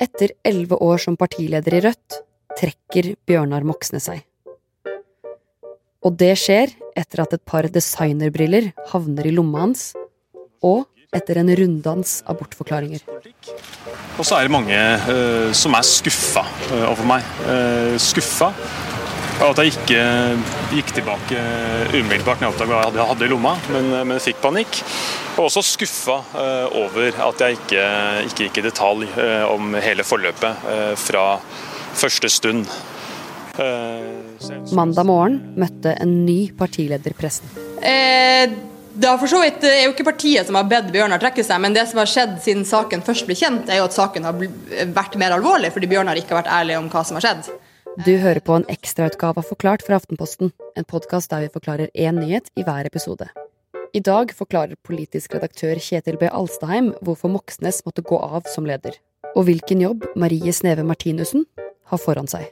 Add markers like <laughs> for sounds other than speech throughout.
Etter elleve år som partileder i Rødt trekker Bjørnar Moxnes seg. Og det skjer etter at et par designerbriller havner i lomma hans, og etter en runddans av bortforklaringer. Og så er det mange uh, som er skuffa uh, over meg. Uh, skuffa av at jeg ikke gikk tilbake umiddelbart når jeg oppdaga hva jeg hadde i lomma, men, men fikk panikk. Og også skuffa over at jeg ikke, ikke gikk i detalj om hele forløpet fra første stund. Mandag morgen møtte en ny partileder pressen. Eh det er for så vidt er jo ikke partiet som har bedt Bjørnar trekke seg, men det som har skjedd siden saken først ble kjent, er jo at saken har vært mer alvorlig fordi Bjørnar ikke har vært ærlig om hva som har skjedd. Du hører på en ekstrautgave av Forklart fra Aftenposten, en podkast der vi forklarer én nyhet i hver episode. I dag forklarer politisk redaktør Kjetil B. Alstaheim hvorfor Moxnes måtte gå av som leder, og hvilken jobb Marie Sneve Martinussen har foran seg.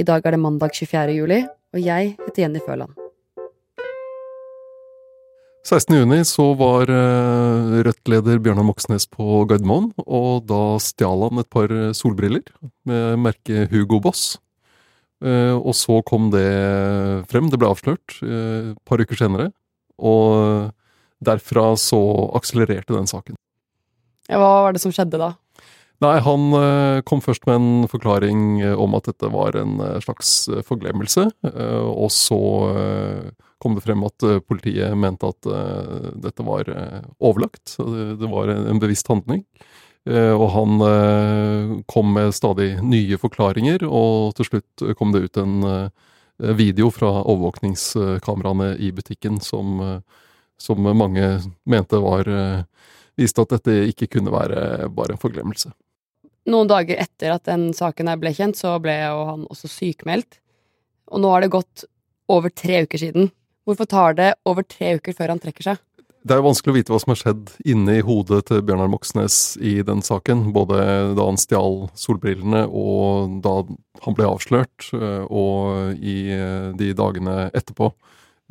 I dag er det mandag 24. juli, og jeg heter Jenny Føland. 16.6 så var eh, Rødt-leder Bjørnar Moxnes på Gardermoen, og da stjal han et par solbriller med merket Hugo Boss. Eh, og så kom det frem, det ble avslørt eh, et par uker senere, og derfra så akselererte den saken. Hva var det som skjedde da? Nei, han kom først med en forklaring om at dette var en slags forglemmelse, og så kom det frem at uh, politiet mente at uh, dette var uh, overlagt. Det var en, bevisst handling. og han kom med stadig nye forklaringer, og til slutt kom det ut en video fra overvåkningskameraene i butikken som, som mange mente var Viste at dette ikke kunne være bare en forglemmelse. Noen dager etter at den saken ble kjent, så ble jo han også sykmeldt. Og nå har det gått over tre uker siden. Hvorfor tar det over tre uker før han trekker seg? Det er jo vanskelig å vite hva som har skjedd inne i hodet til Bjørnar Moxnes i den saken. Både da han stjal solbrillene og da han ble avslørt, eh, og i eh, de dagene etterpå.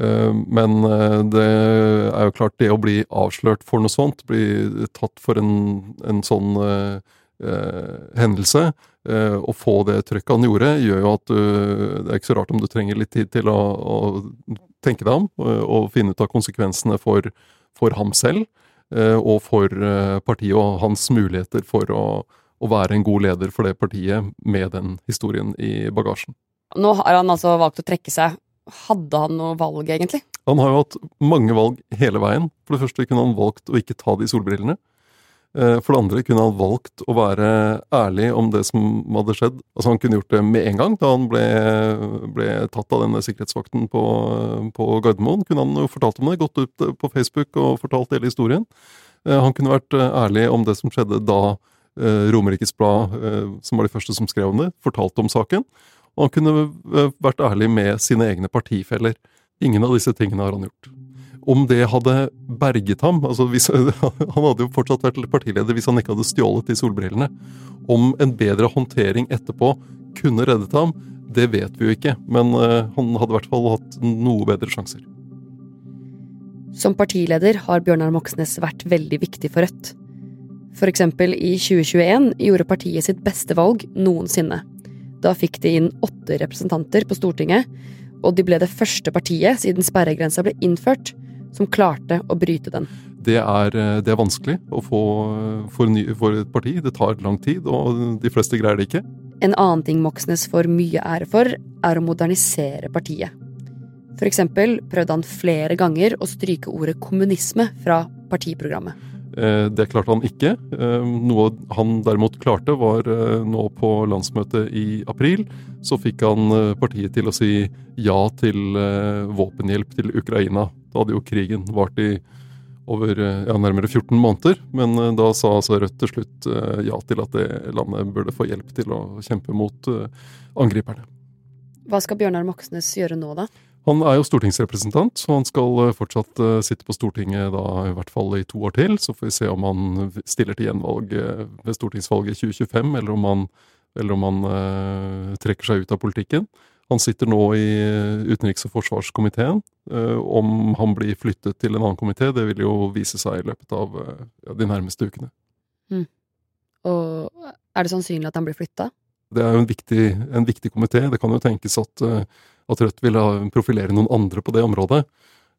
Eh, men det er jo klart, det å bli avslørt for noe sånt, bli tatt for en, en sånn eh, hendelse, eh, å få det trøkket han gjorde, gjør jo at du Det er ikke så rart om du trenger litt tid til å, å tenke deg om eh, og finne ut av konsekvensene for, for ham selv eh, og for eh, partiet og hans muligheter for å, å, være en god leder for det partiet med den historien i bagasjen. Nå har han altså valgt å trekke seg. Hadde han noe valg, egentlig? Han har jo hatt mange valg hele veien. For det første kunne han valgt å ikke ta de solbrillene. Eh, for det andre kunne han valgt å være ærlig om det som hadde skjedd. Altså Han kunne gjort det med en gang, da han ble, ble tatt av denne sikkerhetsvakten på, på Gardermoen. Kunne han jo fortalt om det, gått ut på Facebook og fortalt hele historien. Eh, han kunne vært eh, ærlig om det som skjedde da Romerikes Blad, som var de første som skrev om det, fortalte om saken. Og han kunne vært ærlig med sine egne partifeller. Ingen av disse tingene har han gjort om det hadde berget ham altså hvis, <laughs> Han hadde jo fortsatt vært partileder hvis han ikke hadde stjålet de solbrillene. Om en bedre håndtering etterpå kunne reddet ham, det vet vi jo ikke. Men uh, han hadde i hvert fall hatt noe bedre sjanser. Som partileder har Bjørnar Moxnes vært veldig viktig for Rødt. For eksempel i 2021 gjorde partiet sitt beste valg noensinne. Da fikk de inn åtte representanter på Stortinget, og de ble det første partiet siden sperregrensa ble innført som klarte å bryte den. Det er, eh, det er vanskelig å få for, ny, for, et parti. Det tar lang tid, og de fleste greier det ikke. En annen ting Moxnes får mye ære for, er å modernisere partiet. For eksempel prøvde han flere ganger å stryke ordet kommunisme fra partiprogrammet. Eh, det klarte han ikke. Eh, noe han derimot klarte, var nå på landsmøtet i april. Så fikk han partiet til å si ja til våpenhjelp til Ukraina. Da hadde jo krigen vart i over eh, ja, nærmere 14 måneder. Men eh, da sa altså Rødt til slutt eh, ja til at det landet burde få hjelp til å kjempe mot angriperne. Hva skal Bjørnar Moxnes gjøre nå, da? Han er jo stortingsrepresentant, så han skal fortsatt sitte på Stortinget da i hvert fall i to år til. Så får vi se om han stiller til gjenvalg ved stortingsvalget 2025, eller om han, eller om han uh, trekker seg ut av politikken. Han sitter nå i utenriks- og forsvarskomiteen. Eh, om han blir flyttet til en annen komité, det vil jo vise seg i løpet av eh, ja, de nærmeste ukene. Mm. Og er det sannsynlig at han blir flytta? Det er jo en viktig, en viktig komité. Det kan jo tenkes at, eh, at Rødt vil profilere noen andre på det området.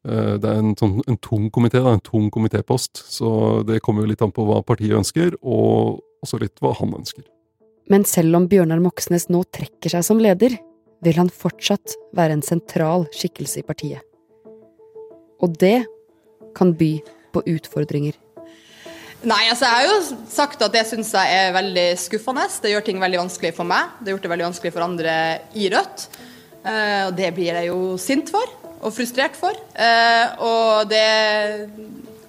Eh, det er en, sånn, en tung komité, en tung komitépost, så det kommer jo litt an på hva partiet ønsker, og også litt hva han ønsker. Men selv om Bjørnar Moxnes nå trekker seg som leder, vil han fortsatt være en sentral skikkelse i partiet. Og det kan by på utfordringer. Nei, altså jeg har jo sagt at det syns jeg er veldig skuffende. Det gjør ting veldig vanskelig for meg. Det har gjort det veldig vanskelig for andre i Rødt. Eh, og det blir jeg jo sint for og frustrert for. Eh, og det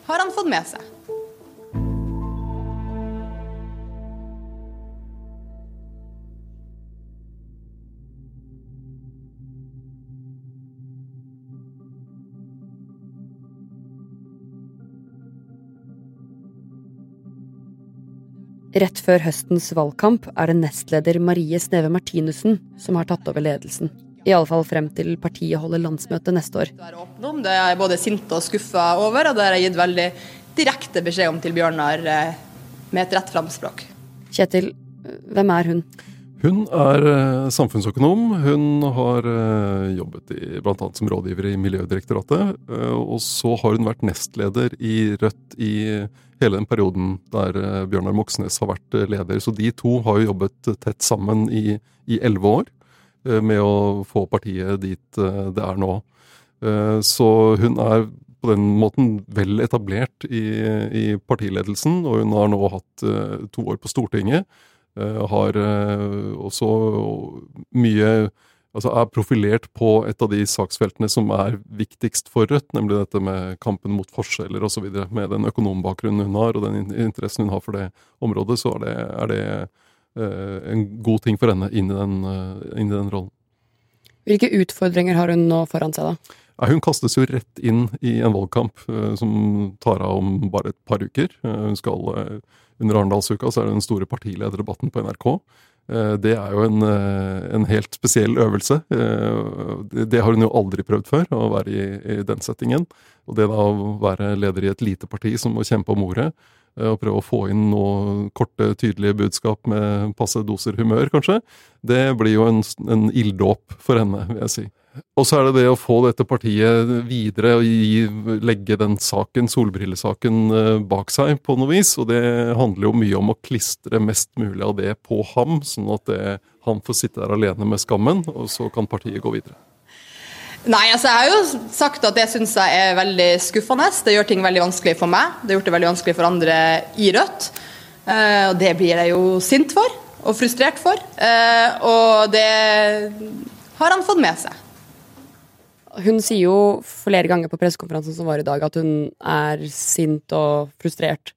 har han fått med seg. Rett før høstens valgkamp er det nestleder Marie Sneve Martinussen som har tatt over ledelsen. I alle fall frem til partiet holder landsmøte neste år. Det er jeg både sint og skuffa over, og det har jeg gitt veldig direkte beskjed om til Bjørnar eh, med et rett framspråk. Kjetil, hvem er hun? Hun er eh, samfunnsøkonom. Hun har jobbet i, blant annet som rådgiver i Miljødirektoratet. Og så har hun vært nestleder i Rødt i hele den perioden der eh, Bjørnar Moxnes har vært eh, leder. Så de to har jo jobbet tett sammen i elleve år eh, med å få partiet dit det er nå. Så hun er på den måten vel etablert i, i partiledelsen, og hun har nå hatt to år på Stortinget. Har også mye altså er profilert på et av de saksfeltene som er viktigst for Rødt, nemlig dette med kampen mot forskjeller osv. Med den økonombakgrunnen hun har, og den interessen hun har for det området, så er det, er det uh, en god ting for henne inn i, den, uh, inn i den rollen. Hvilke utfordringer har hun nå foran seg, da? Hun kastes jo rett inn i en valgkamp uh, som tar av om bare et par uker. hun skal Under Arendalsuka er det den store partilederdebatten på NRK. Eh, det er jo en, eh, en, helt spesiell øvelse. Eh, det har hun jo aldri prøvd før, å være i, i, den settingen. Og det da å være leder i et lite parti som må kjempe om ordet, og prøve å få inn noe korte, tydelige budskap med passe doser humør, kanskje, det blir jo en, en ilddåp for henne, vil jeg si. Og så er det det å få dette partiet videre og gi, legge den saken, solbrillesaken, eh, bak seg på noe vis. Og det handler jo mye om å klistre mest mulig av det på ham, sånn at det, han får sitte der alene med skammen, og så kan partiet gå videre. Nei, altså Jeg har jo sagt at det syns jeg er veldig skuffende. Det gjør ting veldig vanskelig for meg. Det har gjort det veldig vanskelig for andre i Rødt. Eh, og det blir jeg jo sint for og frustrert for. Eh, og det har han fått med seg. Hun sier jo flere ganger på pressekonferansen som var i dag, at hun er sint og frustrert.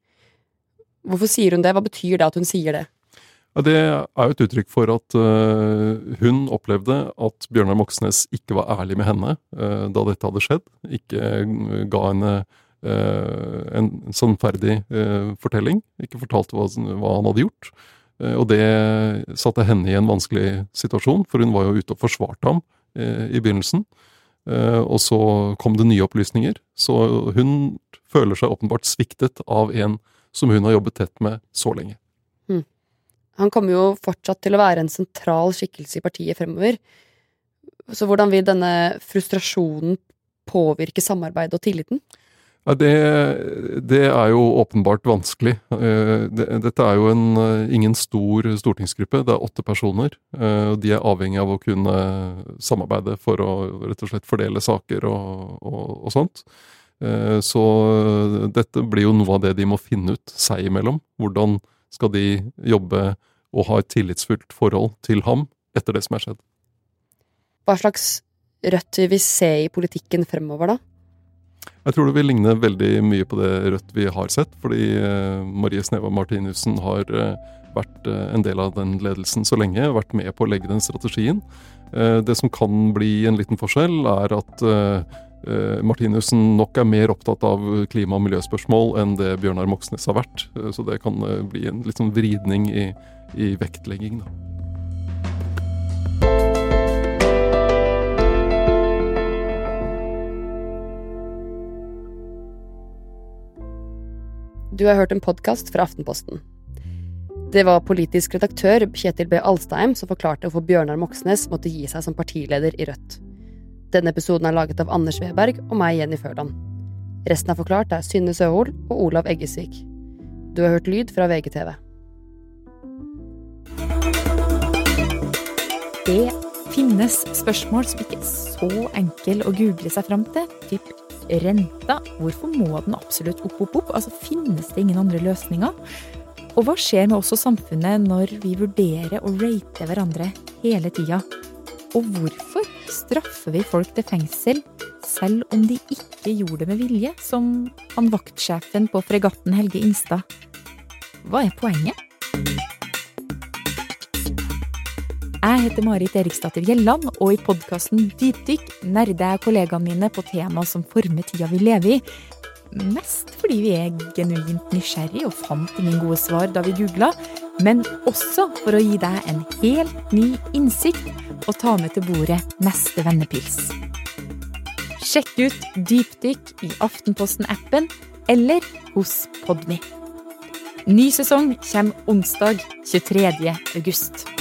Hvorfor sier hun det? Hva betyr det at hun sier det? Det er jo et uttrykk for at uh, hun opplevde at Bjørnar Moxnes ikke var ærlig med henne uh, da dette hadde skjedd. Ikke uh, ga henne en sannferdig fortelling. Ikke fortalte hva, han hadde gjort. og det satte henne i en vanskelig situasjon, for hun var jo ute og forsvarte ham i begynnelsen. Eh, og så kom det nye opplysninger. Så hun føler seg åpenbart sviktet av en som hun har jobbet tett med så lenge. Han kommer jo fortsatt til å være en sentral skikkelse i partiet fremover. Så hvordan vil denne frustrasjonen påvirke samarbeidet og tilliten? Ja, det, det, er jo åpenbart vanskelig. Eh, dette er jo en, eh, ingen stor stortingsgruppe, det er åtte personer. og de er avhengig av å kunne samarbeide for å rett og slett fordele saker og, og, og sånt. Så dette blir jo noe av det de må finne ut seg imellom. Hvordan skal de jobbe og ha et tillitsfullt forhold til ham etter det som er skjedd. Hva slags Rødt vil vi se i politikken fremover, da? Jeg tror det vil ligne veldig mye på det Rødt vi har sett, fordi eh, Marie Sneva Martinussen har eh, vært eh, en del av den ledelsen så lenge, vært med på å legge den strategien. Det som kan bli en liten forskjell, er at Martinussen nok er mer opptatt av klima- og miljøspørsmål enn det Bjørnar Moxnes har vært. Så det kan bli en litt sånn vridning i, i vektlegging. da. Du har hørt en podkast fra Aftenposten. Det var politisk redaktør Kjetil B. Alstheim som forklarte hvorfor Bjørnar Moxnes måtte gi seg som partileder i Rødt. Denne episoden er laget av Anders Weberg og meg, Jenny Førland. Resten er forklart er Synne Søhol og Olav Eggesvik. Du har hørt lyd fra VGTV. Det finnes spørsmål som ikke er så enkle å google seg fram til. Typ renta. Hvorfor må den absolutt opp, opp, opp? Altså, Finnes det ingen andre løsninger? Og hva skjer med oss og samfunnet når vi vurderer å rate hverandre hele tida? Og hvorfor straffer vi folk til fengsel selv om de ikke gjorde det med vilje, som han vaktsjefen på fregatten Helge Ingstad? Hva er poenget? Jeg heter Marit Eriksdatter Gjelland, og i podkasten Dypdykk nerder jeg kollegaene mine på tema som former tida vi lever i. Mest fordi vi er genuint nysgjerrig og fant ingen gode svar da vi googla, men også for å gi deg en helt ny innsikt og ta med til bordet neste vennepils. Sjekk ut Dypdykk i Aftenposten-appen eller hos Podmy. Ny sesong kommer onsdag 23. august.